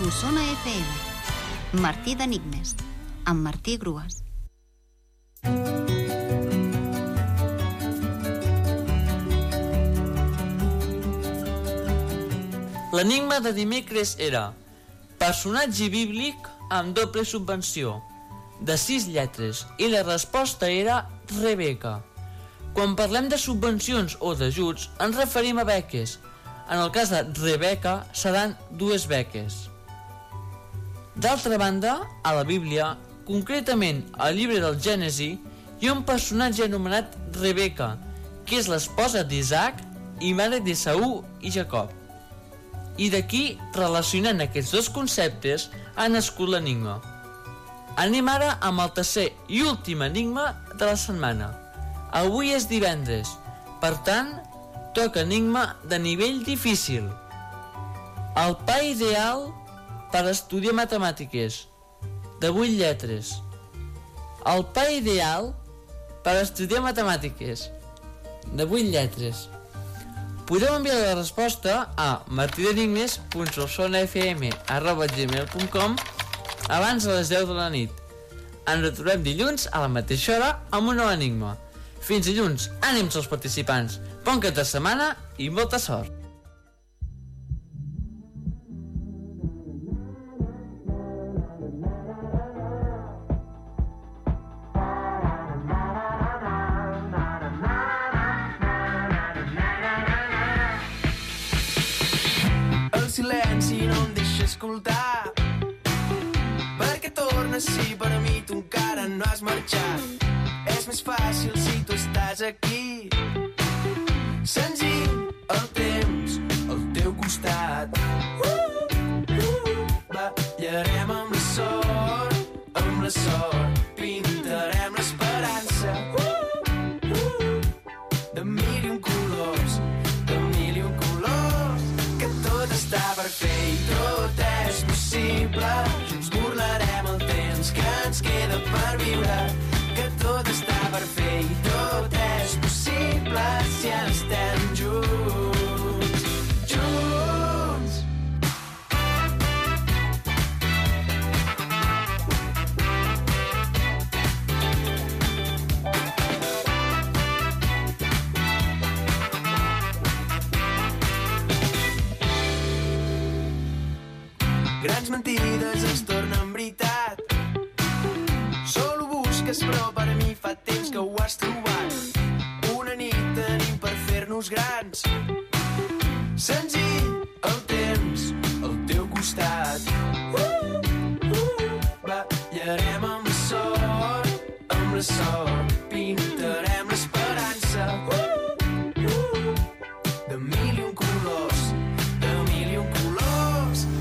Solsona FM. Martí d'Enigmes, amb Martí Grues. L'enigma de dimecres era personatge bíblic amb doble subvenció de sis lletres i la resposta era Rebeca. Quan parlem de subvencions o d'ajuts ens referim a beques. En el cas de Rebeca seran dues beques. D'altra banda, a la Bíblia, concretament al llibre del Gènesi, hi ha un personatge anomenat Rebeca, que és l'esposa d'Isaac i mare d'Esaú i Jacob. I d'aquí, relacionant aquests dos conceptes, ha nascut l'enigma. Anem ara amb el tercer i últim enigma de la setmana. Avui és divendres, per tant, toca enigma de nivell difícil. El pa ideal per estudiar matemàtiques, de 8 lletres. El pa ideal per estudiar matemàtiques, de 8 lletres. Podeu enviar la resposta a martidenigmes.solsonafm.gmail.com abans de les 10 de la nit. Ens retrobem dilluns a la mateixa hora amb un nou enigma. Fins dilluns, ànims als participants, bon cap de setmana i molta sort! Silenci no em deixa escoltar. Perquè tornes si per mi tu encara no has marxat. És més fàcil si tu estàs aquí. Senzill el temps al teu costat. Uh, uh, ballarem amb la sort amb la sort pintarem l'esperança fer i tot és possible si estem junts. Junts. Grans mentides es tornen veritat. Solo busques, però per mi fa temps que ho has trobat. Una nit tenim per fer-nos grans. Senzill, el temps al teu costat. Uh, uh, ballarem amb la sort, amb la sort